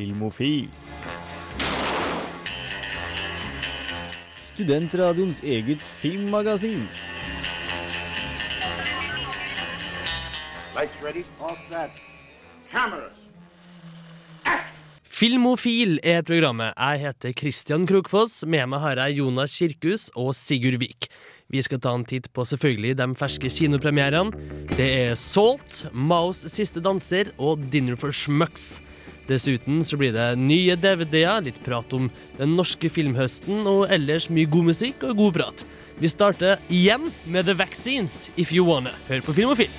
Filmofil. Studentradioens eget filmmagasin. Lights ready, all set. Cameras. Filmofil er programmet. Jeg heter Christian Krokfoss. Med meg har jeg Jonas Kirkhus og Sigurd Vik. Vi skal ta en titt på selvfølgelig de ferske kinopremierene. Det er Salt, Maos siste danser og Dinner for Schmucks. Dessuten så blir det nye DVD-er, litt prat om den norske filmhøsten og ellers mye god musikk og god prat. Vi starter igjen med The Vaccines, if you wanna. Hør på Filmofil.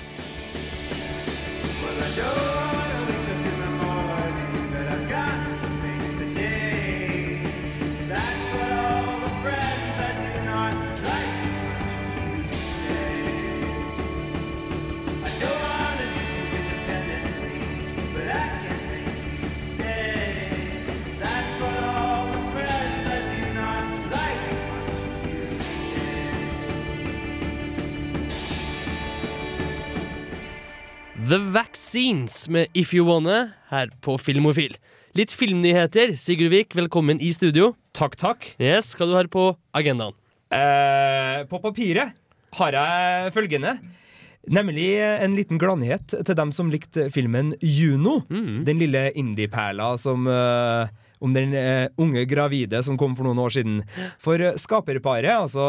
The Vaccines med If You Wanna her på Filmofil. Litt filmnyheter. Sigurd Vik, velkommen i studio. Takk, takk. Yes, Hva du har på agendaen? Eh, på papiret har jeg følgende. Nemlig en liten gladnyhet til dem som likte filmen Juno. Den lille indie-perla som eh, om den eh, unge gravide som kom for noen år siden. For eh, skaperparet, altså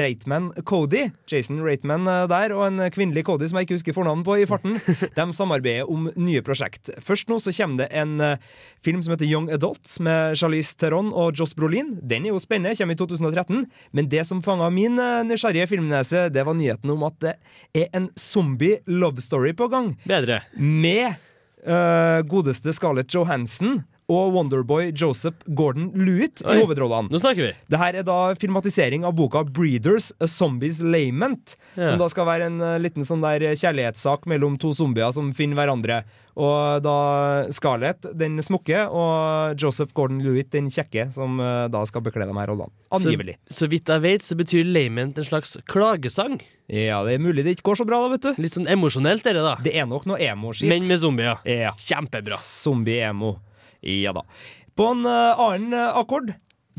Reitman Cody, Jason Reitman eh, der, og en kvinnelig Cody som jeg ikke husker fornavnet på i farten, de samarbeider om nye prosjekt. Først nå så kommer det en eh, film som heter Young Adults med Charlize Theron og Joss Brolin. Den er jo spennende, kommer i 2013. Men det som fanga min nysgjerrige filmnese, det var nyheten om at det er en zombie love story på gang. Bedre. Med uh, godeste Scarlett Johansson og Wonderboy Joseph Gordon-Lewitt Oi. i hovedrollene. Nå snakker vi. Det her er da filmatisering av boka Breeders A Zombies Lament. Ja. Som da skal være en eh, liten sånn der kjærlighetssak mellom to zombier som finner hverandre. Og da Scarlett, den smukke, og Joseph Gordon-Lewitt, den kjekke, som eh, da skal bekle de her rollene. Angivelig. Så, så vidt jeg vet, så betyr lament en slags klagesang. Ja, det er mulig det ikke går så bra, da, vet du. Litt sånn emosjonelt, dere, da. Det er nok noe emo-skitt. Men med zombier. Ja. Kjempebra. Zombie-emo. Ja da. På en eh, annen eh, akkord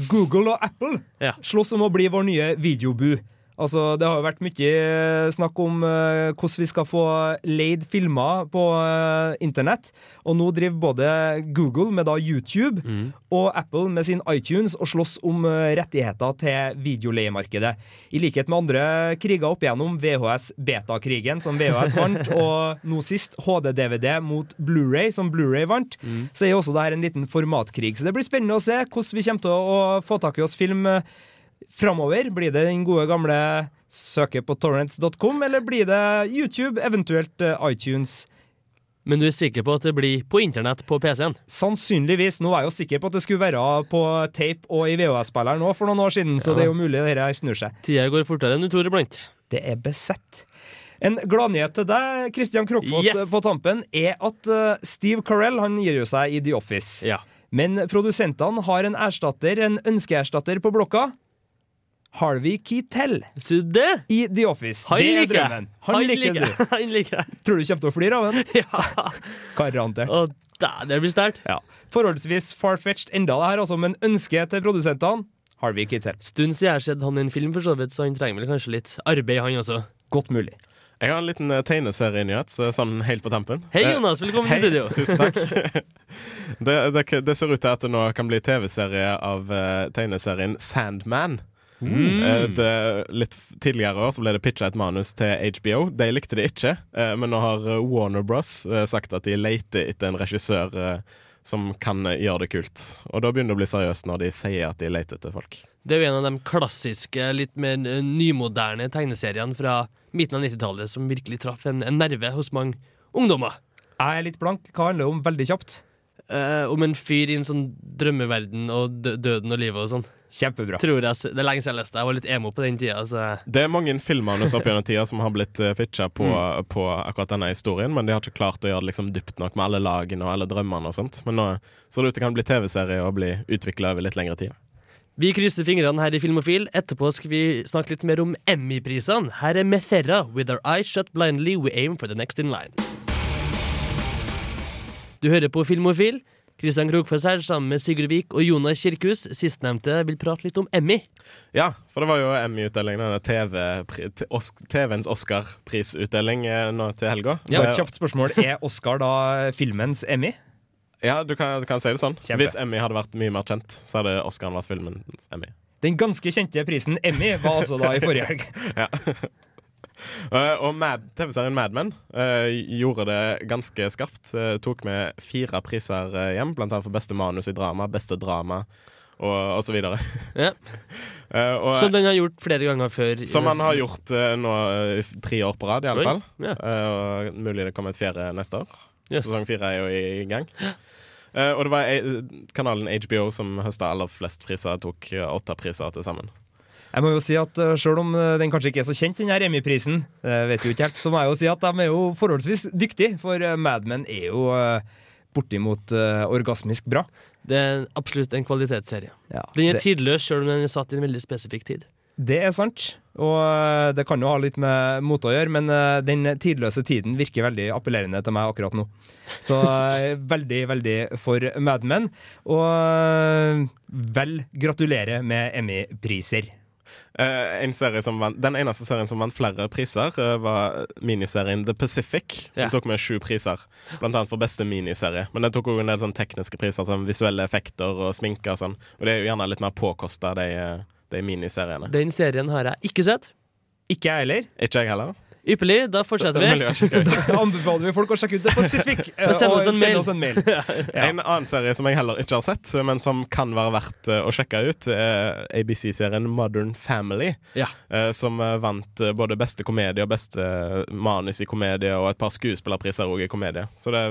Google og Apple Ja. slåss om å bli vår nye videobu. Altså, Det har jo vært mye eh, snakk om uh, hvordan vi skal få leid filmer på uh, internett. Og nå driver både Google med da YouTube og Apple med sin iTunes og slåss om uh, rettigheter til videoleiemarkedet. I likhet med andre kriger opp igjennom VHS-betakrigen, som VHS vant, og nå sist HD-DVD mot Blu-ray, som Blu-ray vant, så er jo også det her en liten formatkrig. Så det blir spennende å se hvordan vi kommer til å, få tak i oss film eh, framover. Blir det den gode gamle søke på torrents.com, eller blir det YouTube, eventuelt eh, iTunes? Men du er sikker på at det blir på internett på PC-en? Sannsynligvis. Nå er jeg jo sikker på at det skulle være på tape og i VHS-spilleren nå for noen år siden, så Ja. det er jo mulig det her snur seg. Tida går fortere enn du tror iblant. Det er besett. En gladnyhet til deg, Christian Krokfoss, Yes! på tampen, er at eh, Steve Carell han gir jo seg i The Office. Ja. Men produsentene har en erstatter, en ønskeerstatter på blokka. Harvey Keitel i The Office. Han det er liker jeg. drømmen. Han, liker du. Han liker. Tror du kommer til å flire av den? Ja. Garantert. Det blir sterkt. Ja. Forholdsvis far-fetched enda det her, altså, men ønsket til produsentene Harvey Keitel. Stund siden jeg har sett han i en film, for så vidt, så han trenger vel kanskje litt arbeid, han også. Godt mulig. Jeg har en liten eh, tegneserienyhet, sånn helt på tampen. Hei, Eh, Jonas. Velkommen Hei, til studio. tusen takk. det, det, det ser ut til at det nå kan bli TV-serie av eh, tegneserien Sandman. Mm. Eh, det, litt tidligere år så ble det pitcha et manus til HBO. De likte det ikke, eh, men nå har eh, Warner Bros sagt at de leter etter en regissør som kan gjøre det kult. Og da begynner det å bli seriøst når de sier at de leter etter folk. Det er jo en av de klassiske, litt mer nymoderne tegneseriene fra midten av 90-tallet som virkelig traff en, en nerve hos mange ungdommer. Jeg er litt blank. Hva handler det om veldig kjapt? Eh, om en fyr i en sånn drømmeverden og døden og livet og sånn. Kjempebra. Tror jeg, Det er lenge siden jeg leste. Jeg var litt emo på den tida. Så. Det er mange filmmanus opp gjennom tida som har blitt uh, pitcha på, på akkurat denne historien, men de har ikke klart å gjøre det liksom dypt nok med alle lagene og alle drømmene og sånt. Men nå ser det ut til å kan bli TV-serie og bli utvikla over litt lengre tid. Vi krysser fingrene her i Filmofil. Etterpå skal vi snakke litt mer om Emmy-prisene. Her er Methera. With our eyes shut blindly, we aim for the next in line. Du hører på Filmofil. Kristian Krokfoss her sammen med Sigurd Vik og Jonas Kirkhus. Sistnevnte vil prate litt om Emmy. Ja, for det var jo Emmy-utdeling, TV-ens TV Oscar-prisutdeling eh, nå til helga. Ja, et kjapt spørsmål. Er Oscar da filmens Emmy? Ja, du kan, du kan si det sånn. Kjempe. Hvis Emmy hadde vært mye mer kjent, så hadde Oscaren vært filmens Emmy. Den ganske kjente prisen Emmy var altså da i forrige helg. Eh, og TV-serien Mad Men eh, gjorde det ganske skarpt. Eh, tok med fire priser eh, hjem, blant annet for beste manus i drama, beste drama og, og så videre. Ja. uh, og, Som den har gjort flere ganger før. som han har gjort uh, nå eh, tre år på rad, i alle Oi, fall. ja. Eh, og mulig det kommer et fjerde neste år. Yes. Sesong fire er jo i, i gang. Eh, og det var eh, kanalen HBO som høsta aller flest priser, tok eh, åtte priser til sammen. Jeg må jo si at uh, Selv om uh, den kanskje ikke er så kjent, den her Emmy-prisen, uh, vet jo ikke helt, så må jeg jo si at de er jo forholdsvis dyktige. For Mad Men er jo bortimot orgasmisk bra. Det er absolutt en kvalitetsserie. Ja, Den er det, tidløs, selv om den er satt i en veldig spesifikk tid. det er sant. Og det kan jo ha litt med mote å gjøre, men den tidløse tiden virker veldig appellerende til meg akkurat nå. Så veldig, veldig for Mad Men. Og vel gratulerer med Emmy-priser. Eh, en serie som vant, den eneste serien som vant flere priser, eh, var miniserien The Pacific, som Ja. tok med sju priser. Blant annet for beste miniserie. Men den tok òg en del sånn tekniske priser, som visuelle effekter og sminke og sånn. Og det er jo gjerne litt mer påkosta, de, eh, de miniseriene. Den serien har jeg ikke sett. Ikke jeg heller. Ikke jeg heller. Ypperlig, da fortsetter er vi. Da anbefaler vi folk å sjekke ut The Pacific. uh, Og send oss en mail. Oss en mail. Ja. En annen serie som jeg heller ikke har sett, men som kan være verdt eh, å sjekke ut, er ABC-serien Modern Family. Ja. eh, Som eh, vant eh, både beste komedie og beste eh, manus i komedie, og et par skuespillerpriser også i komedie. Så det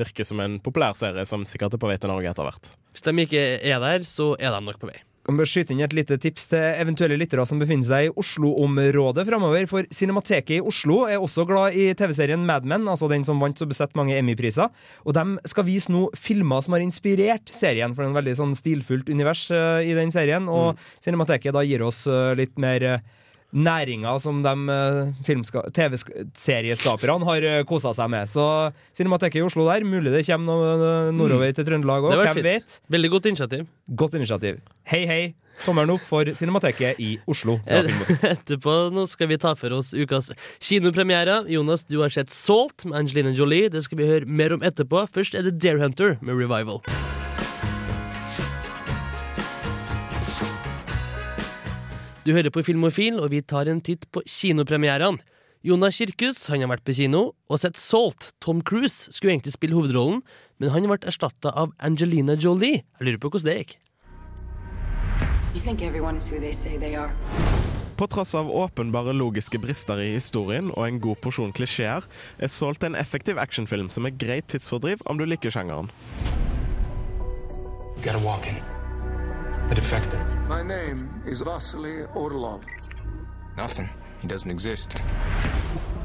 virker som en populær serie som sikkert er på vei til Norge etter hvert. Hvis de ikke er der, så er de nok på vei. Kan må skyte inn et lite tips til eventuelle lyttere som befinner seg i Oslo-området framover. For Cinemateket i Oslo er også glad i TV-serien Mad Men, altså den som vant så besett mange Emmy-priser. Og de skal vise nå filmer som har inspirert serien, for det er en veldig sånn stilfullt univers eh, i den serien. Og Cinemateket da gir oss eh, litt mer næringer som de uh, TV-serieskaperne har uh, kosa seg med. Så Cinemateket i Oslo der, mulig det kommer noe eh, nordover til Trøndelag òg, hvem vet? Veldig godt initiativ. Godt initiativ. Hei, hei. Tommelen opp for Cinemateket i Oslo. Etterpå nå skal vi ta for oss ukas kinopremiere. Jonas, du har sett Salt med Angelina Jolie. Det skal vi høre mer om etterpå. Først er det Dare Hunter med Revival. Du hører på Filmofil, og vi tar en titt på kinopremierene. Jonas Kirkhus han har vært på kino og sett Salt. Tom Cruise skulle egentlig spille hovedrollen, men han ble erstatta av Angelina Jolie. Jeg lurer på hvordan det gikk. You think everyone is who they say they are. På tross av åpenbare logiske brister i historien og en god porsjon klisjeer, er Salt en effektiv actionfilm som er greit tidsfordriv om du liker sjangeren. Gotta walk in. A defector. My name is Vasily Orlov. Nothing. He doesn't exist.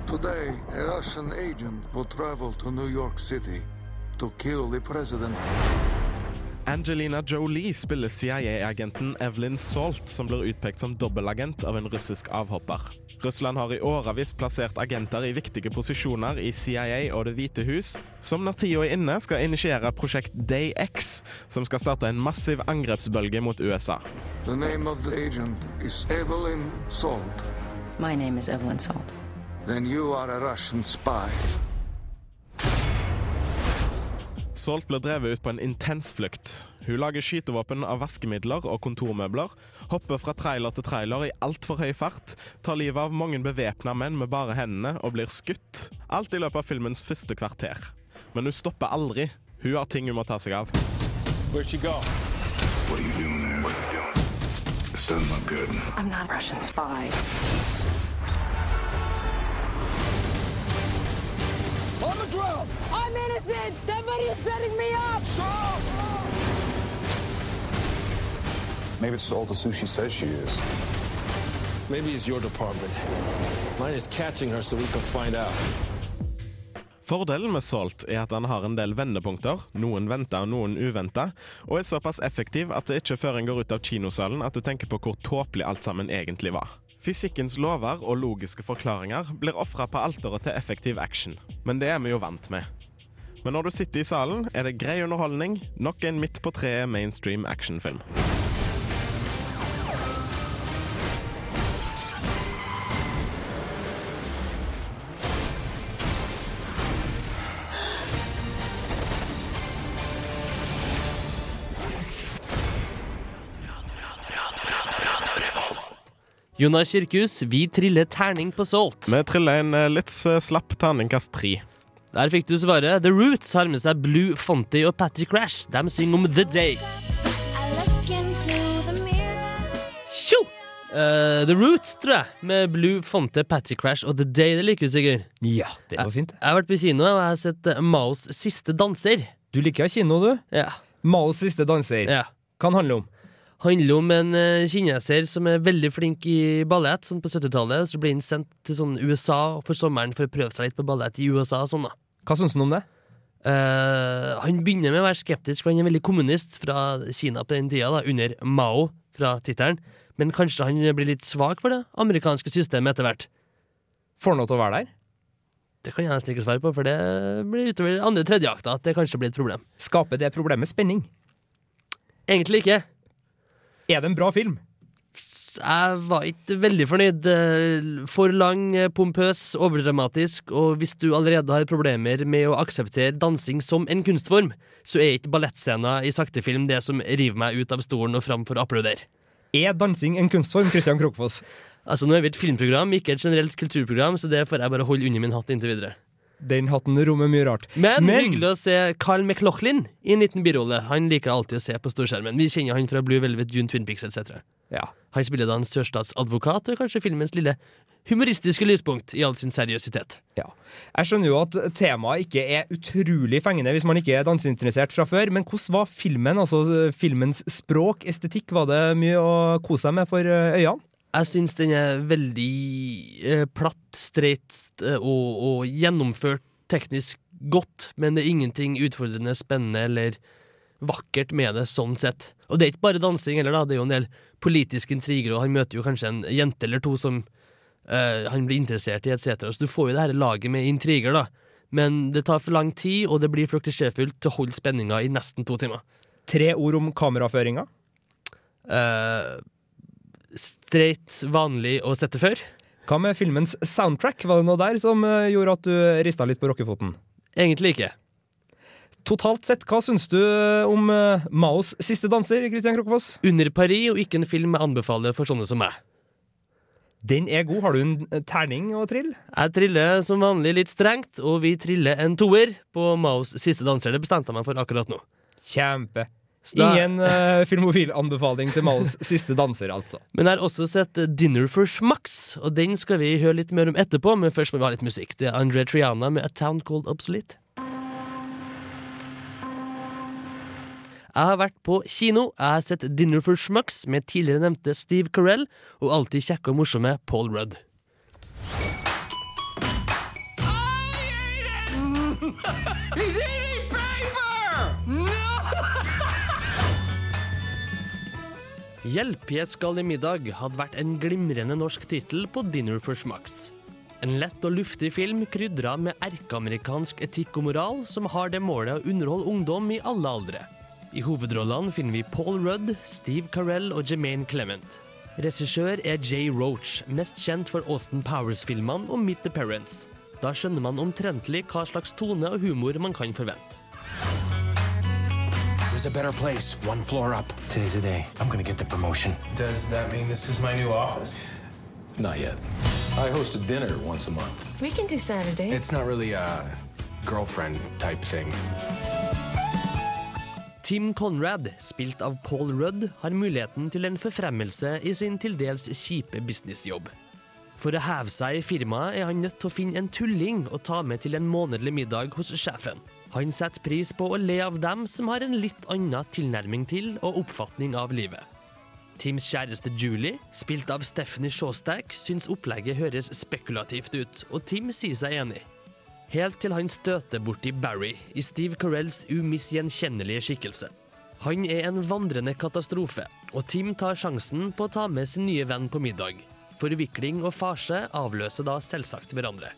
Today, a Russian agent will travel to New York City to kill the president. Angelina Jolie spiller CIA-agenten Evelyn Salt, som blir utpekt som dobbelagent av en russisk avhopper. Russland har i årevis plassert agenter i viktige posisjoner i CIA og Det hvite hus, som når tida er inne skal initiere prosjekt Day X, som skal starte en massiv angrepsbølge mot USA. The name of the agent is Evelyn Salt. My name is Evelyn Salt. Then you are a Russian spy. Salt blir drevet ut på en intens flukt. Hun lager skytevåpen av vaskemidler og kontormøbler, hopper fra trailer til trailer i altfor høy fart, tar livet av mange bevæpna menn med bare hendene og blir skutt. Alt i løpet av filmens første kvarter. Men hun stopper aldri. Hun har ting hun må ta seg av. Where'd she go? What are you doing there? This doesn't look good. I'm not a Russian spy. I'm innocent! Somebody is setting me up! Maybe it's all the sushi says she is. Maybe it's your department. Mine is catching her so we can find out. Fordelen med Salt er at han har en del vendepunkter, noen venta og noen uventa, og er såpass effektiv at det ikke før en går ut av kinosalen at du tenker på hvor tåpelig alt sammen egentlig var. Fysikkens lover og logiske forklaringer blir ofra på alteret til effektiv action, men det er vi jo vant med. Men når du sitter i salen, er det grei underholdning. Nok en midt på treet mainstream actionfilm. Jonas Kirkhus, vi triller terning på Salt. Vi triller en eh, litt slapp terningkast tre. Der fikk du svaret. The Roots har med seg Blue Fonty og Patrick Crash. De synger om The Day. Tjo! Uh, The Roots, tror jeg, med Blue Fonte, Patrick Crash og The Day. Det liker du sikkert. Ja, det var fint. Jeg har vært på kino og jeg har sett eh, Maos siste danser. Du liker kino, du. Ja. Maos siste danser. ja. Hva den handler om? Handler om en uh, kineser som er veldig flink i ballett sånn på 70-tallet. Så blir han sendt til sånn USA for sommeren for å prøve seg litt på ballett i USA. og Sånn. Hva syns han om det? Uh, han begynner med å være skeptisk, for han er veldig kommunist fra Kina på den tida, da, under Mao fra tittelen. Men kanskje han blir litt svak for det amerikanske systemet etter hvert. Får han lov til å være der? Det kan jeg nesten ikke svare på, for det blir utover andre tredje akta at det kanskje blir et problem. Skaper det problemet spenning? Egentlig ikke. Er det en bra film? Jeg var ikke veldig fornøyd. Eh, For lang, eh, pompøs, overdramatisk, og hvis du allerede har problemer med å akseptere dansing som en kunstform, så er ikke ballettscener i saktefilm det som river meg ut av stolen og fram for å applaudere. Er dansing en kunstform, Christian Krokfoss? Altså, nå er vi et filmprogram, ikke et generelt kulturprogram, så det får jeg bare holde under min hatt inntil videre. Den hatten rommer mye rart. Men, hyggelig å se Carl McLaughlin i en liten birolle. Han liker alltid å se på storskjermen. Vi kjenner han fra Blue Velvet, Dune, Twin Peaks etc. Ja. Han spiller da en sørstatsadvokat og er kanskje filmens lille humoristiske lyspunkt i all sin seriøsitet. ja. Jeg skjønner jo at temaet ikke er utrolig fengende hvis man ikke er danseinteressert fra før, men hvordan var filmen? Altså filmens språk, estetikk, var det mye å kose seg med for eh, øynene? Jeg syns den er veldig eh, platt, streit eh, og, og gjennomført teknisk godt, men det er ingenting utfordrende, spennende eller vakkert med det sånn sett. Og det er ikke bare dansing heller, da. Det er jo en del politiske intriger, og han møter jo kanskje en jente eller to som eh, han blir interessert i, etc. Så du får jo det her laget med intriger, da. Men det tar for lang tid, og det blir for klisjéfullt til å holde spenninga i nesten to timer. Tre ord om kameraføringa. Eh, streit, vanlig å sette før. Hva med filmens soundtrack? Var det noe der som eh, gjorde at du rista litt på rockefoten? Egentlig ikke. Totalt sett, hva syns du om eh, Maos siste danser, Christian Krokfoss? Under Paris og ikke en film jeg anbefaler for sånne som meg. Den er god. Har du en eh, terning å trille? Jeg triller som vanlig litt strengt, og vi triller en toer på Maos siste danser. Det bestemte jeg meg for akkurat nå. Kjempe. Da- Ingen uh, filmofil-anbefaling til Maos siste danser, altså. Men jeg har også sett Dinner for Schmucks, og den skal vi høre litt mer om etterpå, men først må vi ha litt musikk. Det er André Triana med A Town Called Obsolete. Jeg har vært på kino. Jeg har sett Dinner for Schmucks med tidligere nevnte Steve Carell og alltid kjekke og morsomme Paul Rudd. Hjelp, jeg skal i middag hadde vært en glimrende norsk tittel på Dinner for Schmucks. En lett og luftig film krydra med erkeamerikansk etikk og moral som har det målet å underholde ungdom i alle aldre. I hovedrollene finner vi Paul Rudd, Steve Carell og Jermaine Clement. Regissør er Jay Roach, mest kjent for Austin Powers-filmene og Meet the Parents. Da skjønner man omtrentlig hva slags tone og humor man kan forvente. There's a better place, one floor up. Today's the day. I'm gonna get the promotion. Does that mean this is my new office? Not yet. I host a dinner once a month. We can do Saturday. It's not really a girlfriend type thing. Tim Conrad, spilt av Paul Rudd, har muligheten til en forfremmelse i sin til dels kjipe businessjobb. For å heve seg i firmaet er han nødt til å finne en tulling å ta med til en månedlig middag hos sjefen. Han setter pris på å le av dem som har en litt annen tilnærming til og oppfatning av livet. Tims kjæreste Julie, spilt av Stephanie Shawstack, syns opplegget høres spekulativt ut, og Tim sier seg enig. Helt til han støter borti Barry i Steve Carells umisgjenkjennelige skikkelse. Han er en vandrende katastrofe, og Tim tar sjansen på å ta med sin nye venn på middag. Forvikling og farse avløser da selvsagt hverandre.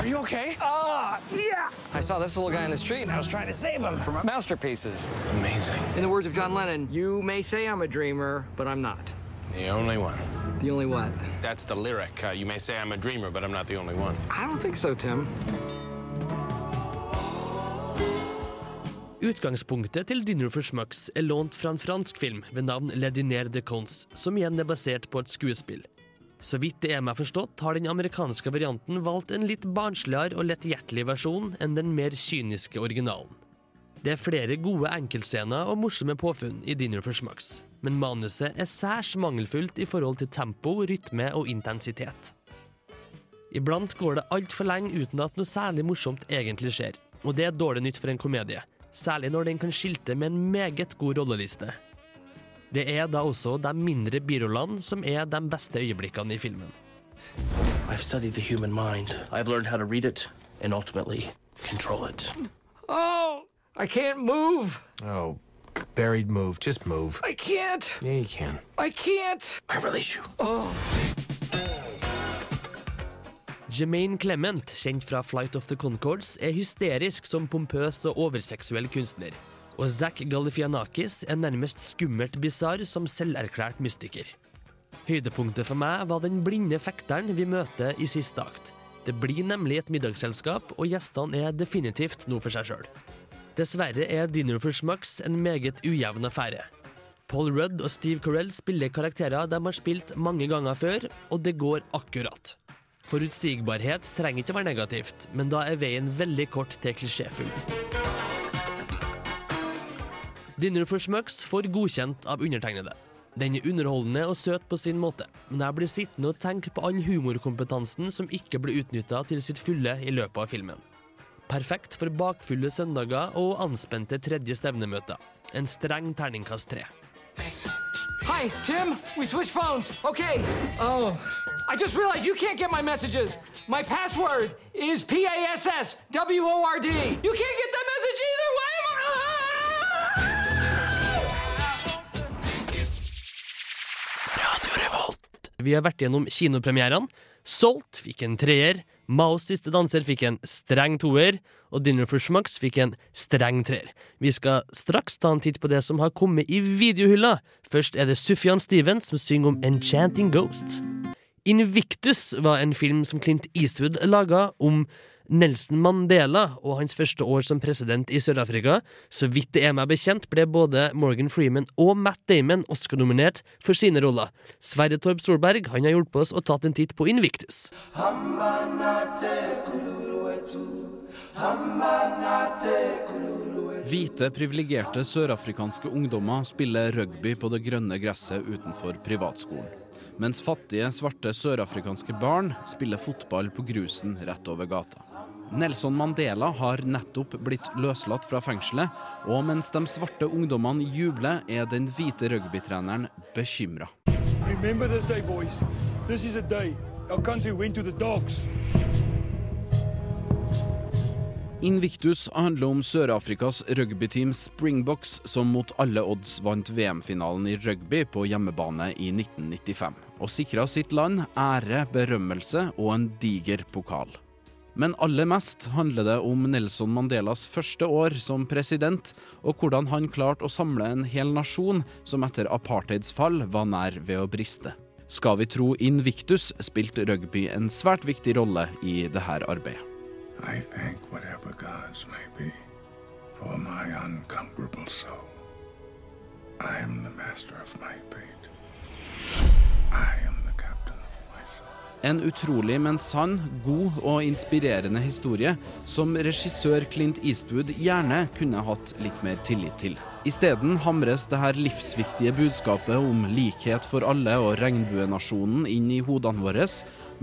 Are you okay? Ah, yeah. I saw this little guy in the street and I was trying to save him from masterpieces. Amazing. In the words of John Lennon, you may say I'm a dreamer, but I'm not. The only one. The only what? That's the lyric. Uh, you may say I'm a dreamer, but I'm not the only one. I don't think so, Tim. Utgangspunktet til Dinner for Schmucks er lånt fra en fransk film ved navn Le Diner de Cons, som igjen er basert på et skuespill. Så vidt det er meg forstått, har den amerikanske varianten valgt en litt barnsligere og letthjertelig versjon enn den mer kyniske originalen. Det er flere gode enkeltscener og morsomme påfunn i Dinner for Schmucks, men manuset er særs mangelfullt i forhold til tempo, rytme og intensitet. Iblant går det altfor lenge uten at noe særlig morsomt egentlig skjer, og det er dårlig nytt for en komedie, særlig når den kan skilte med en meget god rolleliste. Det er da også de mindre birollene som er de beste øyeblikkene i filmen. I've studied the human mind. I've learned how to read it and ultimately control it. Oh, I can't move. Oh, buried move. Just move. I can't. Yeah, you can. I can't. I release you. Oh. Jermaine Clement, kjent fra Flight of the Concords, er hysterisk som pompøs og overseksuell kunstner. Og Zack Galifianakis er nærmest skummelt bisarr som selverklært mystiker. Høydepunktet for meg var den blinde fekteren vi møter i siste akt. Det blir nemlig et middagsselskap, og gjestene er definitivt noe for seg sjøl. Dessverre er Dinner for Schmucks en meget ujevn affære. Paul Rudd og Steve Carell spiller karakterer de har spilt mange ganger før, og det går akkurat. Forutsigbarhet trenger ikke være negativt, men da er veien veldig kort til klisjéfull. Dinner for Smucks' får godkjent av undertegnede. Den er underholdende og søt på sin måte, men jeg blir sittende og tenke på all humorkompetansen som ikke blir utnytta til sitt fulle i løpet av filmen. Perfekt for bakfulle søndager og anspente tredje stevnemøter. En streng terningkast tre. Hi, Tim. We switched phones. Okay. Oh, I just realized you can't get my messages. My password is P A S S W O R D. You can't get that message either. Vi har vært gjennom kinopremierene. Salt fikk en treer, Maos siste danser fikk en streng toer, og Dinner for Schmucks fikk en streng treer. Vi skal straks ta en titt på det som har kommet i videohylla. Først er det Sufjan Stevens som synger om Enchanting Ghost. Invictus var en film som Clint Eastwood laga om Nelson Mandela og hans første år som president i Sør-Afrika. Så vidt det er meg bekjent, ble både Morgan Freeman og Matt Damon Oscar-nominert for sine roller. Sverre Torp Solberg han har hjulpet oss og tatt en titt på Invictus. Hvite, privilegerte sørafrikanske ungdommer spiller rugby på det grønne gresset utenfor privatskolen. Mens fattige, svarte sørafrikanske barn spiller fotball på grusen rett over gata. Nelson Mandela har nettopp blitt løslatt fra fengselet, og mens de svarte ungdommene jubler, er den hvite rugbytreneren bekymra. Remember this day, boys. This is a day our country went to the dogs. Invictus handler om Sør-Afrikas rugbyteam Springboks, som mot alle odds vant VM-finalen i rugby på hjemmebane i 1995, og sikra sitt land ære, berømmelse og en diger pokal. Men aller mest handler det om Nelson Mandelas første år som president, og hvordan han klarte å samle en hel nasjon som etter apartheids fall var nær ved å briste. Skal vi tro Invictus, spilte rugby en svært viktig rolle i dette arbeidet. I thank whatever gods may be for my unconquerable soul. I am the master of my fate. I am the captain of my soul. En utrolig, men sann, god og inspirerende historie som regissør Clint Eastwood gjerne kunne hatt litt mer tillit til. Isteden hamres det her livsviktige budskapet om likhet for alle og regnbuenasjonen inn i hodene våre,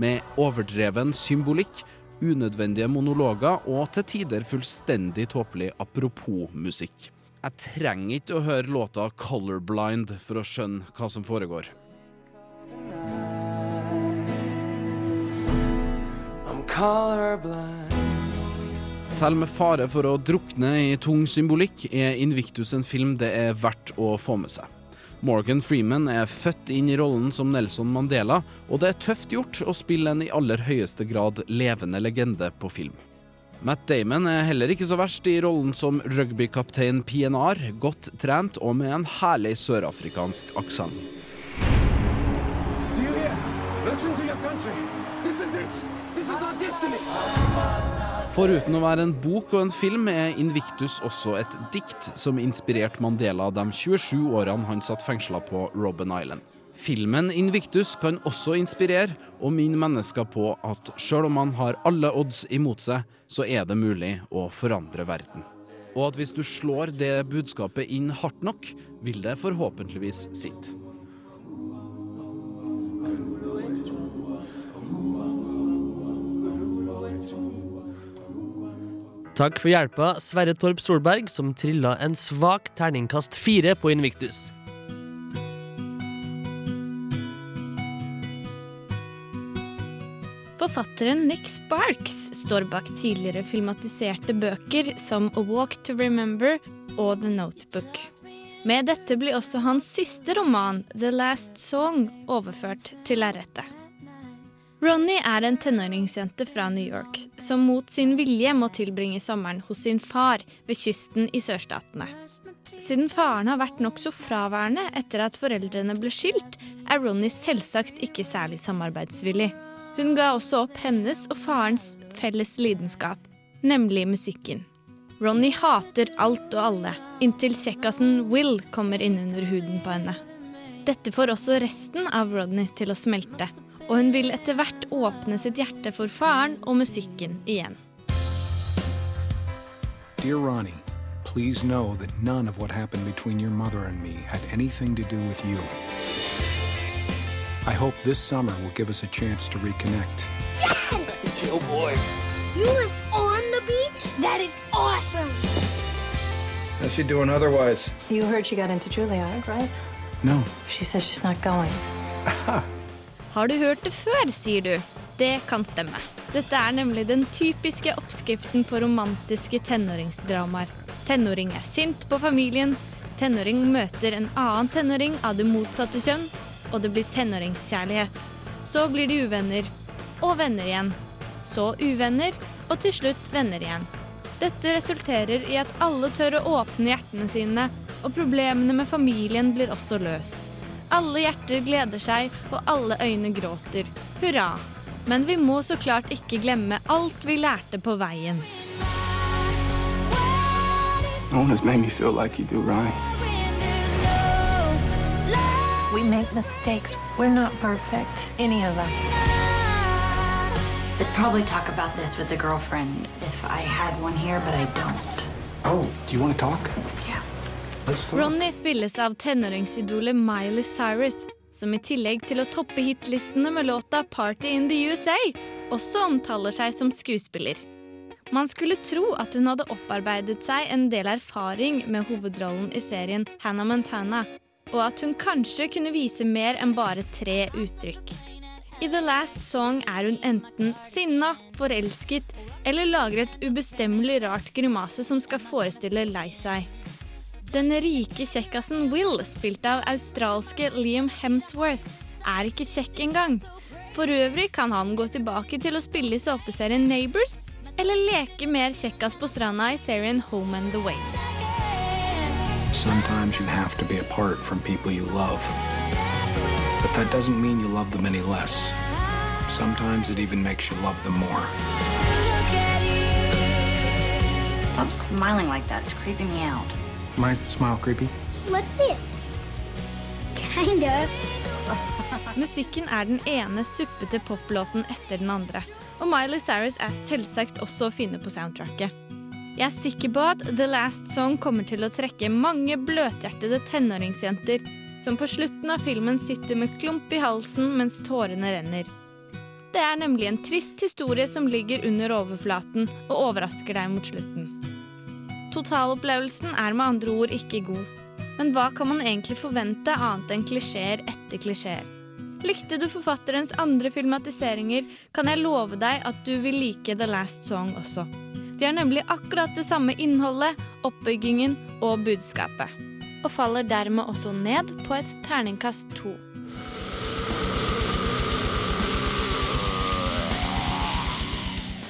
med overdreven symbolikk, unødvendige monologer og til tider fullstendig tåpelig apropos-musikk. Jeg trenger ikke å høre låta 'Colorblind' for å skjønne hva som foregår. Selv med fare for å drukne i tung symbolikk, er Invictus en film det er verdt å få med seg. Morgan Freeman er født inn i rollen som Nelson Mandela, og det er tøft gjort å spille en i aller høyeste grad levende legende på film. Matt Damon er heller ikke så verst i rollen som rugbykaptein PNR, godt trent og med en herlig sørafrikansk aksent. Listen to your country. This is it. This is our destiny. Foruten å være en bok og en film, er Invictus også et dikt som inspirerte Mandela de 27 årene han satt fengsla på Robben Island. Filmen Invictus kan også inspirere og minne mennesker på at sjøl om man har alle odds imot seg, så er det mulig å forandre verden. Og at hvis du slår det budskapet inn hardt nok, vil det forhåpentligvis sitte. Takk for hjelpa, Sverre Torp Solberg, som trilla en svak terningkast fire på Invictus. Forfatteren Nick Sparks står bak tidligere filmatiserte bøker som A Walk to Remember og The Notebook. Med dette blir også hans siste roman, The Last Song, overført til lerretet. Ronny er en tenåringsjente fra New York som mot sin vilje må tilbringe sommeren hos sin far ved kysten i sørstatene. Siden faren har vært nokså fraværende etter at foreldrene ble skilt, er Ronny selvsagt ikke særlig samarbeidsvillig. Hun ga også opp hennes og farens felles lidenskap, nemlig musikken. Ronny hater alt og alle, inntil kjekkasen Will kommer innunder huden på henne. Dette får også resten av Rodney til å smelte, og hun vil etter hvert åpne sitt hjerte for faren og musikken igjen. Dear Ronnie, please know that none of what happened between your mother and me had anything to do with you. I hope this summer will give us a chance to reconnect. Dad, Chill, oh, boy. You live on the beach? That is awesome. How's she doing otherwise? You heard she got into Juilliard, right? No. She says she's not going. Har du hørt det før, sier du? Det kan stemme. Dette er nemlig den typiske oppskriften på romantiske tenåringsdramaer. Tenåring er sint på familien, tenåring møter en annen tenåring av det motsatte kjønn, og det blir tenåringskjærlighet. Så blir de uvenner, og venner igjen. Så uvenner, og til slutt venner igjen. Dette resulterer i at alle tør å åpne hjertene sine, og problemene med familien blir også løst. Alle hjerter gleder seg, og alle øyne gråter. Hurra! Men vi må så klart ikke glemme alt vi lærte på veien. No one has made me feel like you do, Ronnie. We make mistakes. We're not perfect, any of us. I'd probably talk about this with a girlfriend if I had one here, but I don't. Oh, do you want to talk? Ronny spilles av tenåringsidolet Miley Cyrus, som i tillegg til å toppe hitlistene med låta 'Party in the USA', også omtaler seg som skuespiller. Man skulle tro at hun hadde opparbeidet seg en del erfaring med hovedrollen i serien Hannah Montana, og at hun kanskje kunne vise mer enn bare tre uttrykk. I The Last Song er hun enten sinna, forelsket eller lager et ubestemmelig rart grimase som skal forestille lei seg. Den rike kjekkasen Will, spilt av australske Liam Hemsworth, er ikke kjekk engang. For øvrig kan han gå tilbake til å spille i såpeserien Neighbours, eller leke mer kjekkas på stranda i serien Home and the Way. Sometimes you have to be apart from people you love. But that doesn't mean you love them any less. Sometimes it even makes you love them more. Stop smiling like that. It's creeping me out. My smile creepy? Let's see it. Kinda. Musikken er den ene suppete poplåten etter den andre. Og Miley Cyrus er selvsagt også å finne på soundtracket. Jeg er sikker på at The Last Song kommer til å trekke mange bløthjertede tenåringsjenter som på slutten av filmen sitter med klump i halsen mens tårene renner. Det er nemlig en trist historie som ligger under overflaten og overrasker deg mot slutten. Totalopplevelsen er med andre ord ikke god. Men hva kan man egentlig forvente annet enn klisjeer etter klisjeer? Likte du forfatterens andre filmatiseringer, kan jeg love deg at du vil like The Last Song også. De har nemlig akkurat det samme innholdet, oppbyggingen og budskapet. og faller dermed også ned på et terningkast to.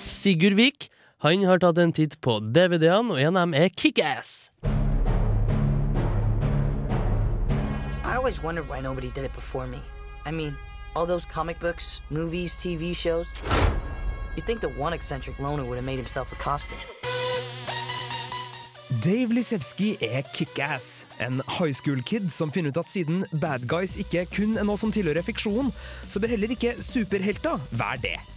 Sigurd Vik han har tatt en titt på DVD-ene, og en av dem er Kickass. I always wondered why nobody did it before me. I mean, all those comic books, movies, TV shows. You'd think that one eccentric loner would have made himself a costume. Dave Lisevski er kickass. En high school-kid som finner ut at siden bad guys ikke kun er noe som tilhører fiksjonen, så bør heller ikke superhelter være det.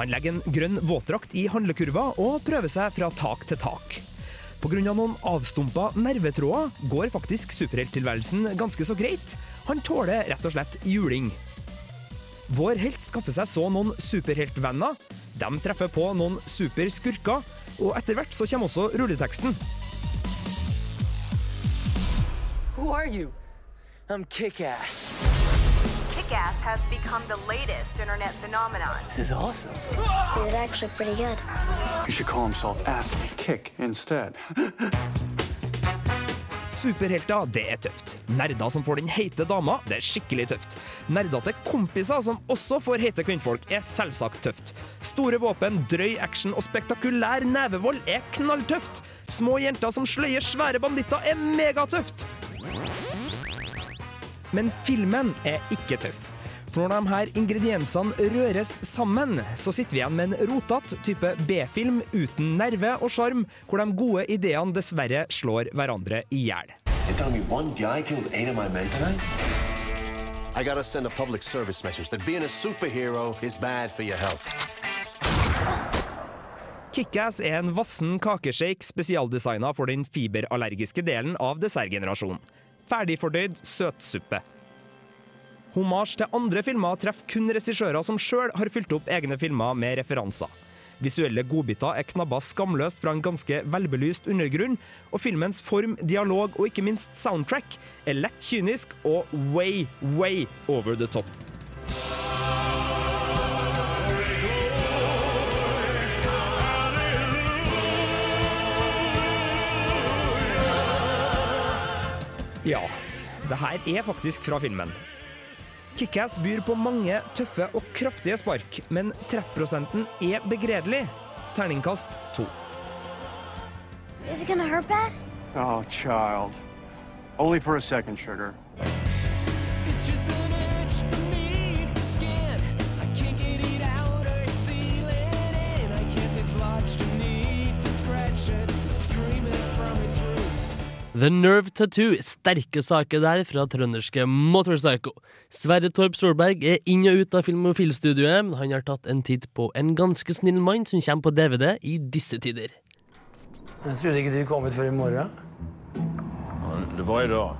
Han legger en grønn våtdrakt i handlekurva og prøver seg fra tak til tak. Pga. noen avstumpa nervetråder går faktisk superhelttilværelsen ganske så greit. Han tåler rett og slett juling. Vår helt skaffer seg så noen superheltvenner. De treffer på noen superskurker, og etter hvert så kommer også rulleteksten. Who are you? I'm Kick-Ass. Kick-Ass has become the latest internet phenomenon. This is awesome. It's actually pretty good. He should call himself Ass Kick instead. Superhelter, det er tøft. Nerder som får den heite dama, det er skikkelig tøft. Nerder til kompiser som også får heite kvinnfolk, er selvsagt tøft. Store våpen, drøy action og spektakulær nevevold er knalltøft. Små jenter som sløyer svære banditter er megatøft. Men filmen er ikke tøff. For når de her ingrediensene røres sammen, så sitter vi igjen med en rotete type B-film uten nerve og sjarm, hvor de gode ideene dessverre slår hverandre i hjel. I gotta send a public service message that being a superhero is bad for your health. Kickass er en vassen kakeshake spesialdesigna for den fiberallergiske delen av dessertgenerasjonen. Ferdigfordøyd søtsuppe. Homasj til andre filmer treffer kun regissører som sjøl har fylt opp egne filmer med referanser. Visuelle godbiter er knabba skamløst fra en ganske velbelyst undergrunn, og filmens form, dialog og ikke minst soundtrack er lett kynisk og way, way over the top. Ja, det her er faktisk fra filmen. Kickass byr på mange tøffe og kraftige spark, men treffprosenten er begredelig. Terningkast to. Is it gonna hurt bad? Oh, child. Only for a second, sugar. The Nerve Tattoo, sterke saker der fra trønderske Motorpsycho. Sverre Torp Solberg er inn og ut av Filmofilstudioet, og men han har tatt en titt på En ganske snill mann som kommer på DVD i disse tider. Jeg trodde ikke du kom ut før i morgen. Det var idag.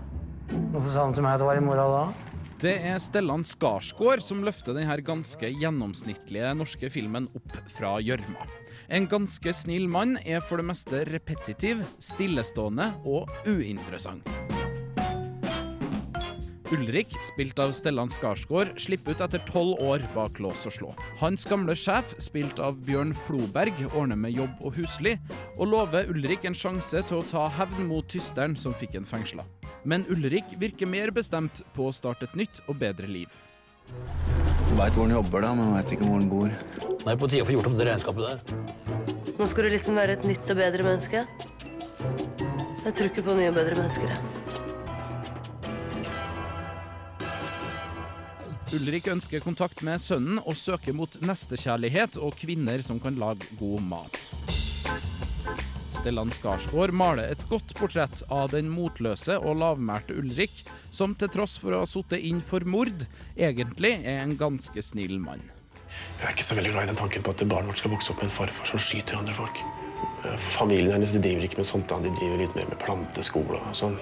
Hvorfor sa han til meg at det var i morgen da? Det er Stellan Skarsgård som løfter denne ganske gjennomsnittlige norske filmen opp fra gjørma. En ganske snill mann er for det meste repetitiv, stillestående og uinteressant. Ulrik, spilt av Stellan Skarsgård, slipper ut etter tolv år bak lås og slå. Hans gamle sjef, spilt av Bjørn Floberg, ordner med jobb og husly, og lover Ulrik en sjanse til å ta hevn mot tysteren som fikk en fengsla. Men Ulrik virker mer bestemt på å starte et nytt og bedre liv. Du veit hvor han jobber, da, men veit ikke hvor han bor. Det er på tide å få gjort om det regnskapet der. Nå skal du liksom være et nytt og bedre menneske. Jeg tror ikke på nye og bedre mennesker. jeg. Ulrik ønsker kontakt med sønnen og søker mot nestekjærlighet og kvinner som kan lage god mat. Stellan Skarsgård maler et godt portrett av den motløse og lavmælte Ulrik, som til tross for å ha sittet inn for mord, egentlig er en ganske snill mann. Jeg er ikke så veldig glad i den tanken på at barnet vårt skal vokse opp med en farfar som skyter andre folk. Familien hennes de driver ikke med sånt, da. de driver litt mer med planteskole og sånn.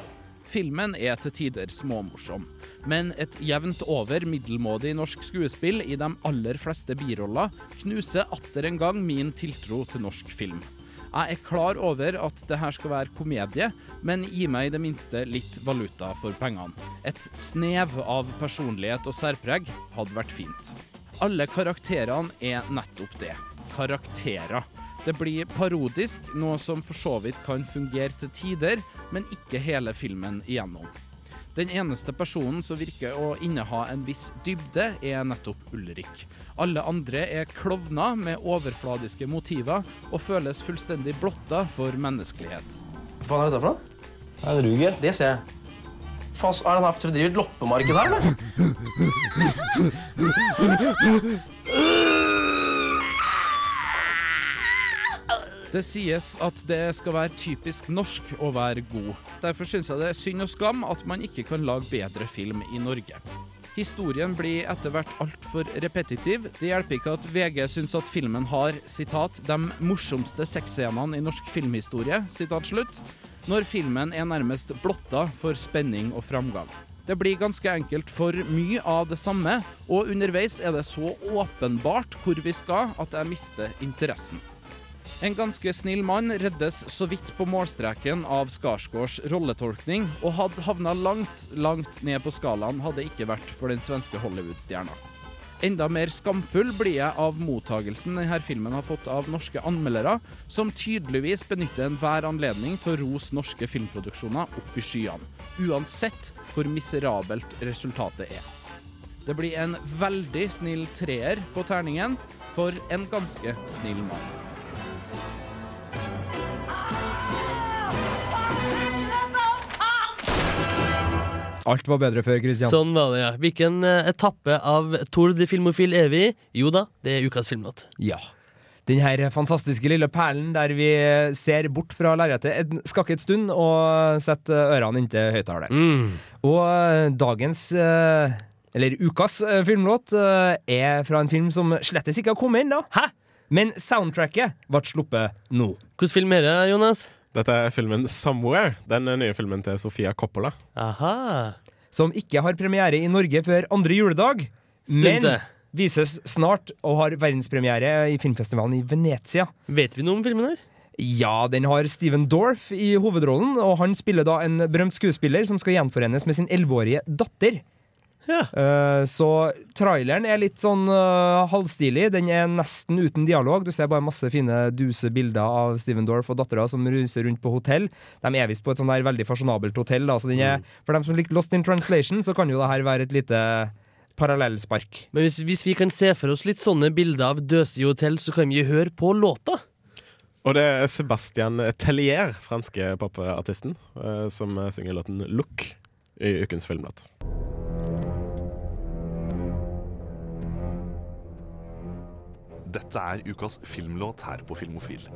Filmen er til tider småmorsom, men et jevnt over middelmådig norsk skuespill i de aller fleste biroller knuser atter en gang min tiltro til norsk film. Jeg er klar over at det her skal være komedie, men gi meg i det minste litt valuta for pengene. Et snev av personlighet og særpreg hadde vært fint. Alle karakterene er nettopp det. Karakterer. Det blir parodisk, noe som for så vidt kan fungere til tider, men ikke hele filmen igjennom. Den eneste personen som virker å inneha en viss dybde, er nettopp Ulrik. Alle andre er klovner med overfladiske motiver og føles fullstendig blotta for menneskelighet. Hva faen er dette for noe? Det er Ruger. Det ser jeg. Faen, er den her, for å drive et loppemarked her, eller? Det sies at det skal være typisk norsk å være god. Derfor syns jeg det er synd og skam at man ikke kan lage bedre film i Norge. Historien blir etter hvert altfor repetitiv. Det hjelper ikke at VG syns at filmen har sitat, 'de morsomste sexscenene i norsk filmhistorie', sitat slutt, når filmen er nærmest blotta for spenning og framgang. Det blir ganske enkelt for mye av det samme, og underveis er det så åpenbart hvor vi skal at jeg mister interessen. En ganske snill mann reddes så vidt på målstreken av Skarsgårds rolletolkning, og hadde havna langt, langt ned på skalaen hadde ikke vært for den svenske Hollywood-stjerna. Enda mer skamfull blir jeg av mottagelsen denne filmen har fått av norske anmeldere, som tydeligvis benytter enhver anledning til å rose norske filmproduksjoner opp i skyene, uansett hvor miserabelt resultatet er. Det blir en veldig snill treer på terningen for en ganske snill mann. Alt var bedre før, Christian. Sånn var det, ja. Hvilken eh, etappe av Tour de Filmofil er vi? Jo da, det er ukas filmlåt. Ja. Den her fantastiske lille perlen der vi ser bort fra lerretet en skakket stund og setter ørene inntil høyttaleren. Mm. Og eh, dagens, eh, eller ukas eh, filmlåt, eh, er fra en film som slettes ikke har kommet ennå. Hæ? Men soundtracket ble sluppet nå. Hvilken film er det, Jonas? Dette er filmen 'Somewhere', den nye filmen til Sofia Coppola. Aha. Som ikke har premiere i Norge før andre juledag, Stemte. men vises snart og har verdenspremiere i filmfestivalen i Venezia. Vet vi noe om filmen her? Ja, den har Steven Dorff i hovedrollen, og han spiller da en berømt skuespiller som skal gjenforenes med sin elleveårige datter. Eh, så traileren er litt sånn uh, halvstilig. Den er nesten uten dialog. Du ser bare masse fine duse bilder av Steven Dorff og dattera som ruser rundt på hotell. De er visst på et sånn der veldig fasjonabelt hotell. Da. Så den er, For dem som liker Lost in Translation, så kan jo det her være et lite parallellspark. Men hvis, hvis vi kan se for oss litt sånne bilder av døse i hotell, så kan vi jo høre på låta. Og det er Sebastian Tellier, franske popartisten, eh, som synger låten 'Look' i ukens filmlåt. Dette er ukas filmlåt her på Filmofil.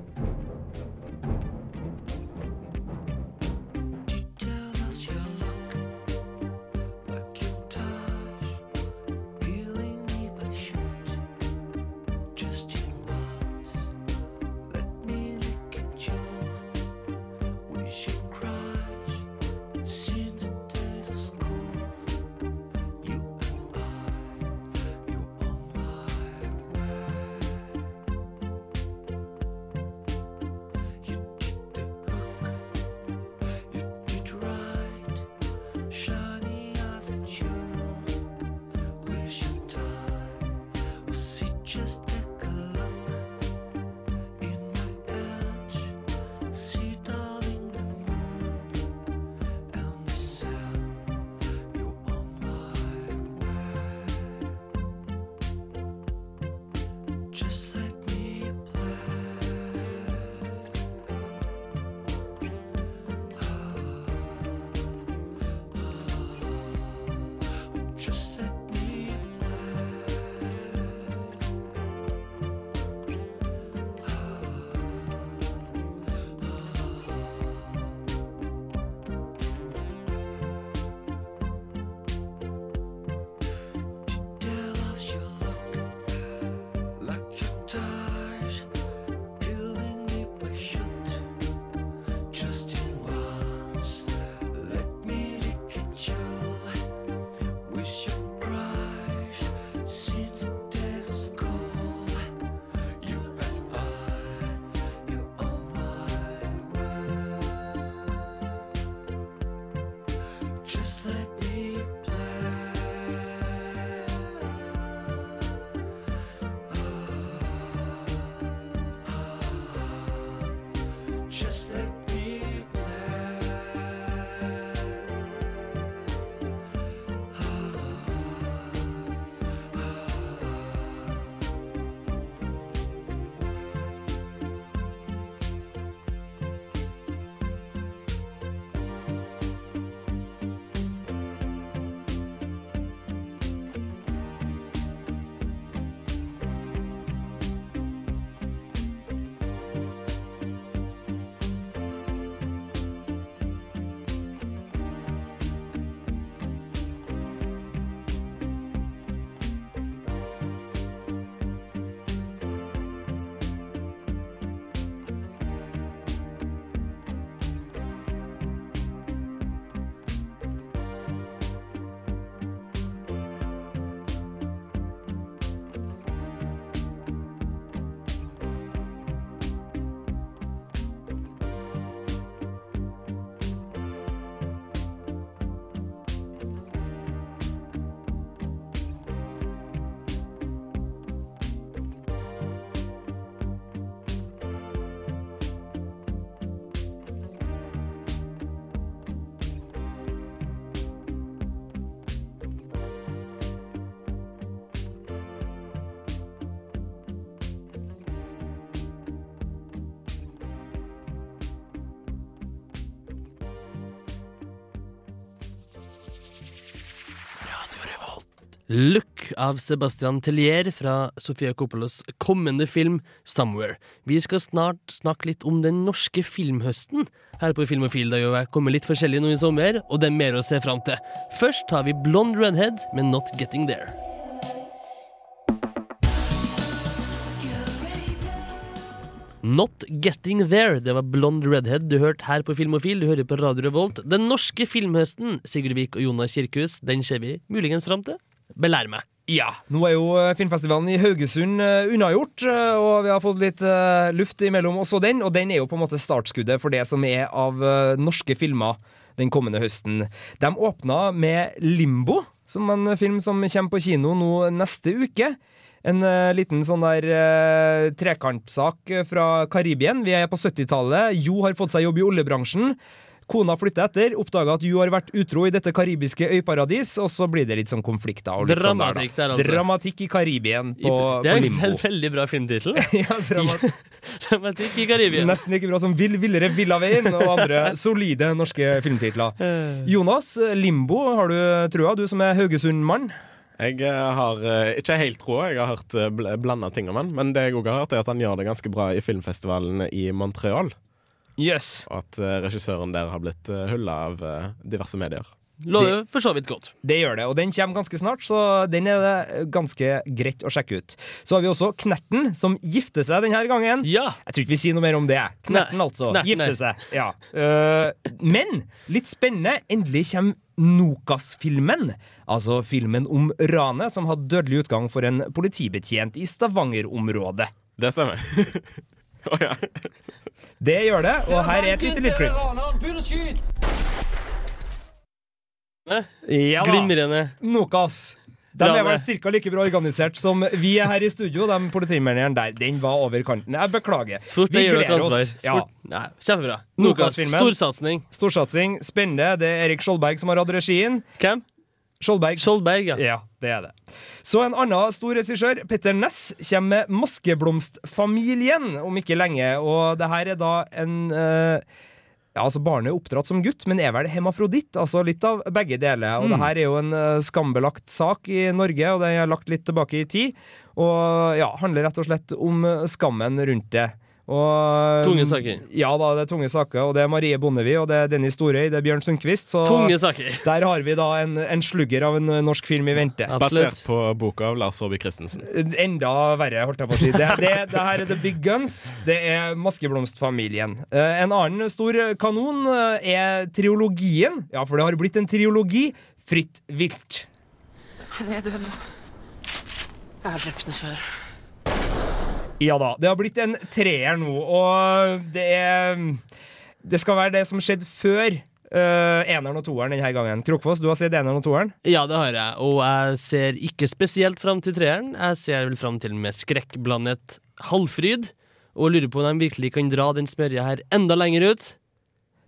Look av Sebastian Tellier fra Sofia Coppolas kommende film Somewhere. Vi skal snart snakke litt om den norske filmhøsten her på Filmofil. Det har kommet litt forskjellig nå i sommer, og det er mer å se fram til. Først har vi Blond Redhead med Not Getting There. Not Getting There. Det var Blond Redhead du hørte her på Filmofil. Du hører på Radio Revolt. Den norske filmhøsten, Sigurd Vik og Jonas Kirkhus, den ser vi muligens fram til. Belær meg. Ja, nå er jo eh, filmfestivalen i Haugesund eh, unnagjort, eh, og vi har fått litt luft imellom også den, og den er jo på en måte startskuddet for det som er av norske filmer den kommende høsten. De åpna med Limbo, som en film som kommer på kino nå neste uke. En liten sånn der trekantsak fra Karibien. Vi er på 70-tallet. Jo har fått seg jobb i oljebransjen. Kona flytter etter, oppdager at du har vært utro i dette karibiske øyparadis, og så blir det litt sånn konflikter. Og litt Dramatikk sånn der, der, altså. Dramatikk i Karibien på, det er på en veldig bra filmtittel. ja, dramat Dramatikk i Karibien. Nesten like bra som Vill villere Villaveien og andre solide norske filmtitler. Jonas, Limbo, har du trua, du som er Haugesund-mann? Jeg eh, har eh, ikke helt troa, jeg har hørt blanda ting om han. Men det jeg òg har hørt, er at han gjør det ganske bra i filmfestivalen i Montreal. Yes. Og at eh, regissøren der har blitt uh, hylla av eh, diverse medier. Lover for så vidt godt. Det gjør det, og den kommer ganske snart, så den er det ganske greit å sjekke ut. Så har vi også Knerten, som gifter seg denne gangen. Ja. Jeg tror ikke vi sier noe mer om det. Knerten, Nei. altså. Nei, Gifter nei. seg. Ja. Uh, men litt spennende, endelig kommer Nokas-filmen. Altså filmen om ranet som hadde dødelig utgang for en politibetjent i Stavanger-området. Det stemmer. Å ja. Det gjør det, og her er et lite lydklipp. Ja da. Glimrende. Nokas. De er vel ca. like bra organisert som vi er her i studio. De politimennene der. Den var over kanten. Jeg beklager. Sport, Vi det gleder ansvar. oss. Ja. Nei, kjempebra. Nokas. Nokas-filmen. Storsatsing. Storsatsing. Spennende. Det er Erik Skjoldberg som har hatt regien. Hvem? Skjoldberg. Skjoldberg, ja. Ja, det er det. Så en annen stor regissør, Petter Ness, kommer med 'Maskeblomstfamilien' om ikke lenge. Og det her er da en eh, ja, altså Barnet er oppdratt som gutt, men er vel hemafroditt. Altså litt av begge deler. Og Mm. det her er jo en uh, skambelagt sak i Norge, og den er lagt litt tilbake i tid. Og ja, handler rett og slett om eh, skammen rundt det. Og, Tunge saker. Ja da, det er tunge saker. Og det er Marie Bondevie, og det er Dennis Storøy, det er Bjørn Sundquist. Så Tunge saker. der har vi da en, en slugger av en eh, norsk film i vente. Basert på boka av Lars Saabye Christensen. Enda verre, holdt jeg på å si. Det, det, det her er The Big Guns. Det er Maskeblomstfamilien. Eh, En annen stor kanon eh, er triologien. Ja, for det har blitt en triologi. Fritt vilt. Her er død nå. Jeg har drept henne før. Ja da. Det har blitt en treer nå, og det er Det skal være det som skjedde før uh, eneren og toeren denne gangen. Krokfoss, du har sett eneren og toeren? Ja, det har jeg, og jeg ser ikke spesielt fram til treeren. Jeg ser vel fram til med skrekkblandet halvfryd, og lurer på om de virkelig kan dra den smørja her enda lenger ut.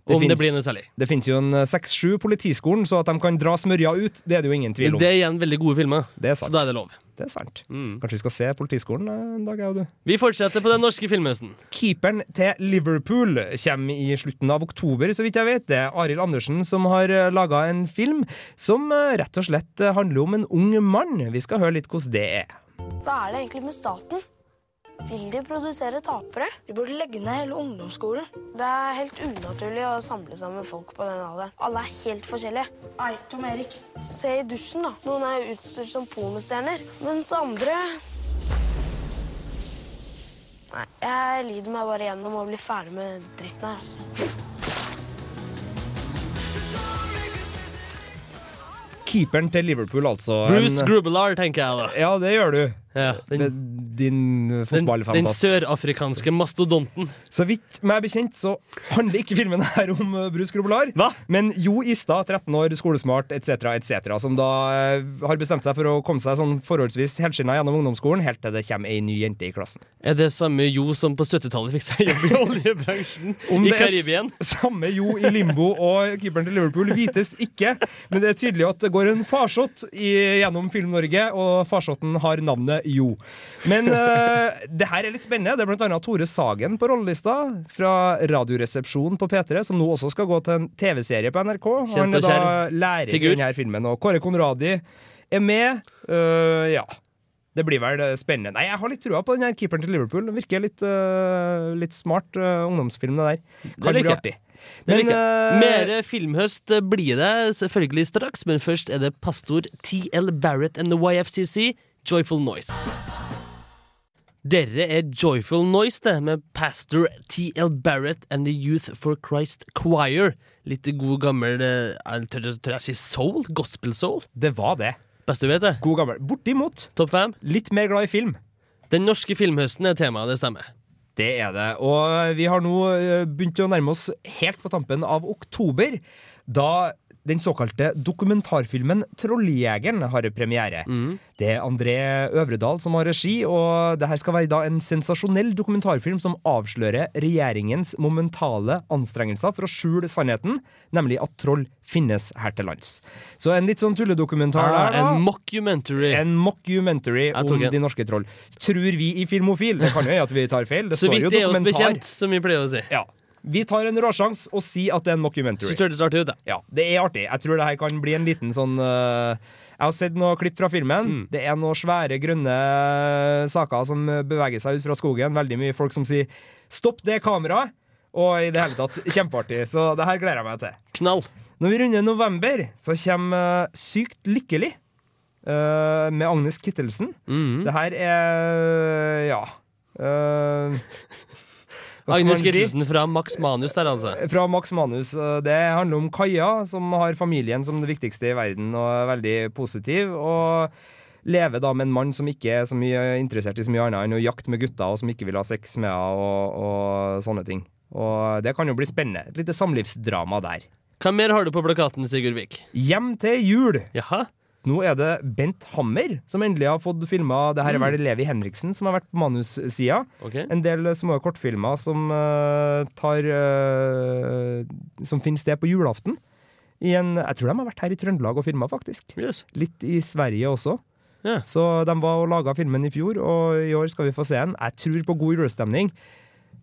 Det om det blir noe særlig. Det finnes jo en eh, seks-sju politiskolen, så at de kan dra smørja ut, det er det jo ingen tvil om. det er igjen veldig gode filmer, Det er sant. så da er det lov. Det er sant. Mm. Kanskje vi skal se Politiskolen eh, en dag, jeg og du. Vi fortsetter på den norske filmhøsten. Keeperen til Liverpool kommer i slutten av oktober, så vidt jeg vet. Det er Arild Andersen som har laga en film som eh, rett og slett eh, handler om en ung mann. Vi skal høre litt hvordan det er. Hva er det egentlig med staten? Vil de produsere tapere? De burde legge ned hele ungdomsskolen. Det er helt unaturlig å samle sammen folk på den alderen. Alle er helt forskjellige. Ei, Tom Erik. Se i dusjen, da. Noen er utstyrt som pornostjerner, mens andre Nei, jeg lider meg bare gjennom å bli ferdig med dritten her, altså. Keeperen til Liverpool, altså. Bruce En- Grubbelar, tenker jeg da. Ja, det gjør du. Ja, den, Med din fotballfantast. den sørafrikanske mastodonten. Så vidt meg bekjent så handler ikke filmen her om uh, Bruce Grobolar, men Jo Istad, 13 år, skolesmart etc., etc., som da eh, har bestemt seg for å komme seg sånn forholdsvis helskinna gjennom ungdomsskolen, helt til det kommer ei ny jente i klassen. Er det samme Jo som på 70-tallet fikk seg jobb i oljebransjen Om i det er Karibien? samme Jo i limbo og keeperen til Liverpool vites ikke, men det er tydelig at det går en farsott gjennom Film-Norge, og farsotten har navnet Jo. Men eh, det her er litt spennende. Det er blant annet Tore Sagen på rollelista fra Radioresepsjonen på P3, som nå også skal gå til en TV-serie på NRK. Kjent Han er da kjær lærer i denne filmen. Og Kåre Konradi er med. Uh, ja. Det blir vel øh, spennende. Nei, Jeg har litt trua på den her keeperen til Liverpool. Den virker litt, uh, litt smart uh, ungdomsfilmene der. Kan bli artig. Men, uh, Mere filmhøst eh, blir det selvfølgelig straks, men først er det pastor TL Barrett and the YFCC, Joyful Noise. Dere er Joyful Noise, det, med pastor TL Barrett and the Youth for Christ Choir. Litt god gammel eh, jeg tør, tør jeg si soul? Gospel soul? Det var det. Best du vet det. God gammel. Bortimot. Topp fem. Litt mer glad i film. Den norske filmhøsten er temaet, det stemmer. Det er det. Og vi har nå øh, begynt å nærme oss helt på tampen av oktober, da den såkalte dokumentarfilmen 'Trolljegeren' har premiere. Det er André Øvredal som har regi, og det her skal være da en sensasjonell dokumentarfilm som avslører regjeringens momentale anstrengelser for å skjule sannheten, nemlig at troll finnes her til lands. Så en litt sånn tulledokumentar Ah, der, da. en mockumentary. En mockumentary om en. de norske troll. Tror vi i Filmofil. Det kan jo hende at vi tar feil. Det Så står vidt jo det er oss bekjent, som vi pleier å si. Ja. Vi tar en råsjans og sier at det er en mockumentary. Synes det hørtes artig ut, det. Ja, det er artig. Jeg tror det her kan bli en liten sånn uh, Jeg har sett noen klipp fra filmen. Mm. Det er noen svære, grønne saker som beveger seg ut fra skogen. Veldig mye folk som sier 'stopp det kameraet'. Og i det hele tatt kjempeartig. Så det her gleder jeg meg til. Knall. Når vi runder november, så kommer øh, Sykt lykkelig. uh, med Agnes Kittelsen. Mm. Det her er ja. skal Agnes man fra Max Manus der, altså. Fra Max Manus. eh, Det handler om Kaja, som har familien som det viktigste i verden, og er veldig positiv. Og lever da med en mann som ikke er så mye interessert i så mye annet enn å jakte med gutter, og som ikke vil ha sex med henne, og, og sånne ting. Og det kan jo bli spennende. Et lite samlivsdrama der. Hva mer har du på plakaten, Sigurd Vik? Hjem til jul. Jaha. Nå er det Bent Hammer som endelig har fått filma Det her er Mm. vel Levi Henriksen som har vært på manussida. Okay. En del små kortfilmer som uh, tar uh, Som finner sted på julaften. I en, jeg tror de har vært her i Trøndelag og filma, faktisk. Litt i Sverige også. Så de var og laga filmen i fjor, og i år skal vi få se den. Jeg tror på god julestemning.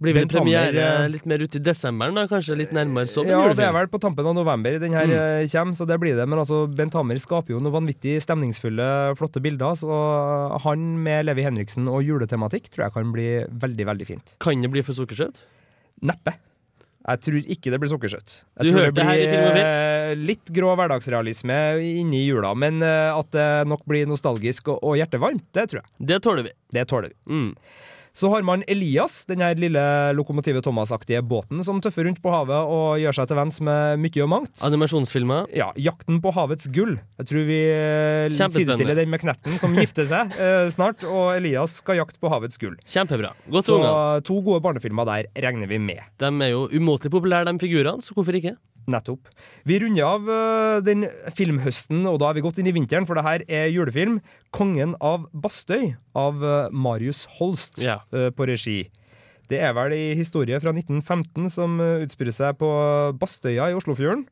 Blir vel premiere litt mer ut i desemberen, da? Kanskje litt nærmere sånn? ja, det er vel på tampen av november den her Mm. eh, kommer, så det blir det. Men altså, Bent Hammer skaper jo noen vanvittig stemningsfulle, flotte bilder. Så han med Levi Henriksen og juletematikk tror jeg kan bli veldig, veldig fint. Kan det bli for sukkersøt? Neppe. Jeg tror ikke det blir sukkersøtt. Jeg Du tror hørte det her i Film og Film. eh, litt grå hverdagsrealisme inni jula, men eh, at det nok blir nostalgisk og, og hjertevarmt, det tror jeg. Det tåler vi. Det tåler vi. Mm. Så har man Elias, den her lille Lokomotivet Thomas-aktige båten som tøffer rundt på havet og gjør seg til venns med mye og mangt. Animasjonsfilmer. Ja, 'Jakten på havets gull'. Jeg tror vi eh, sidestiller den med Knerten, som gifter seg eh, snart, og Elias skal jakte på havets gull. Kjempebra. Godt Så unga. to gode barnefilmer der regner vi med. De er jo umåtelig populære, de figurene, så hvorfor ikke? Nettopp. Vi runder av øh, den filmhøsten, og da er vi gått inn i vinteren, for det her er julefilm. 'Kongen av Bastøy' av øh, Marius Holst øh, på regi. Det er vel ei historie fra 1915 som utspiller seg på Bastøya i Oslofjorden.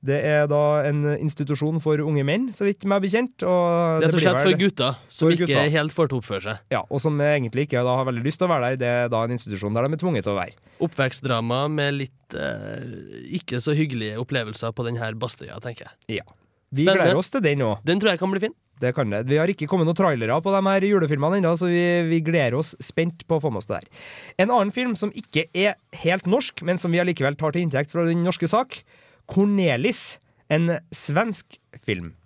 Det er da en institusjon for unge menn, så vidt meg bekjent. Og Rett og slett for gutter som for ikke gutter. helt får til å oppføre seg. Ja, og som egentlig ikke da har veldig lyst til å være der. Det er da en institusjon der de er tvunget til å være. Oppvekstdrama med litt eh, ikke så hyggelige opplevelser på denne Bastøya, tenker jeg. Ja. Vi gleder oss til den òg. Den tror jeg kan bli fin. Det kan det. Vi har ikke kommet noen trailere på de her julefilmene ennå, så vi, vi gleder oss spent på å få med oss det der. En annen film som ikke er helt norsk, men som vi allikevel tar til inntekt fra den norske sak, 'Cornelis'. En svensk film.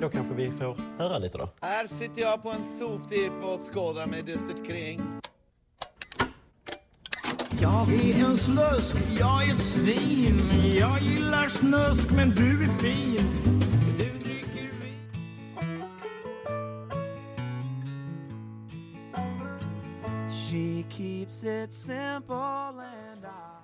Då kanske vi får höra lite då. Här sitter jag på en soptipp och skådar mig dystert kring. Jag är en slusk, jag är ett svin Jag gillar snusk men du är fin Du dricker vin She keeps it simple and I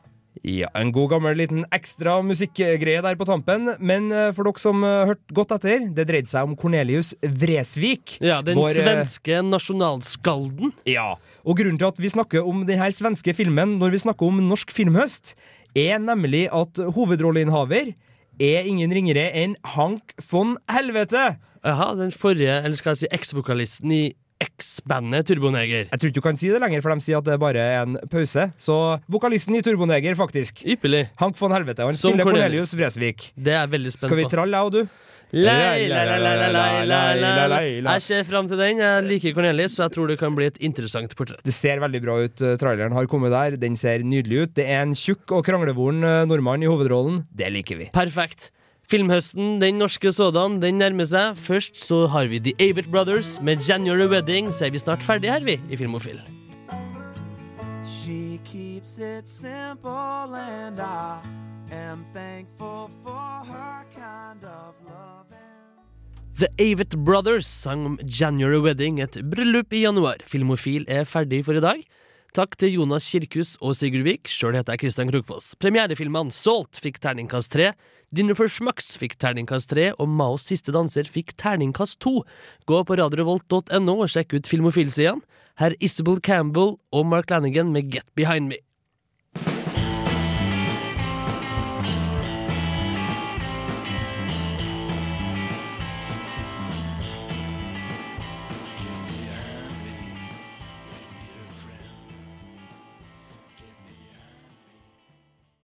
Ja, En god gammel liten ekstra musikkgreie der på tampen. Men eh, for dere som uh, hørte godt etter, det dreide seg om Cornelius Vresvik. Ja, Den Vår, eh, svenske nasjonalskalden. Ja, og grunnen til at vi snakker om denne svenske filmen når vi snakker om norsk filmhøst, er nemlig at hovedrolleinnehaver er ingen ringere enn Hank von Helvete. Jaha, den forrige, eller skal jeg si eksvokalisten i X-bandet Turboneger. Jeg tror ikke du kan si det lenger, for de sier at det bare er en pause. Så vokalisten i Turboneger, faktisk. Ypperlig. Hank von Helvete. Han Som spiller Cornelius. Cornelius Vresvik. Det er jeg veldig spent Skal vi tralle, jeg og du? Lei, lei, lei, lei, lei, lei, lei, lei. lei. Jeg ser fram til den. Jeg liker Cornelis, så jeg tror det kan bli et interessant portrett. Det ser veldig bra ut. eh, Traileren har kommet der. Den ser nydelig ut. Det er en tjukk og kranglevoren eh, nordmann i hovedrollen. Det liker vi. Perfekt. Filmhøsten, den norske sådan, den nærmer seg. Først så har vi The Avett Brothers med January Wedding. Så er vi snart ferdig her, vi, i Filmofil. She keeps it simple, and I am thankful for her kind of love. The Avett Brothers sang om January Wedding, et bryllup i januar. Filmofil er ferdig for i dag. Takk til Jonas Kirkhus og Sigurd Vik. Sjøl heter jeg Kristian Krokfoss. Premierefilmene Salt fikk terningkast tre. Dinner for Schmucks fikk terningkast tre, og Maos siste danser fikk terningkast to. Gå på radiorevolt.no og sjekk ut filmofilsidene. Herr Isabel Campbell og Mark Lanigan med Get Behind Me.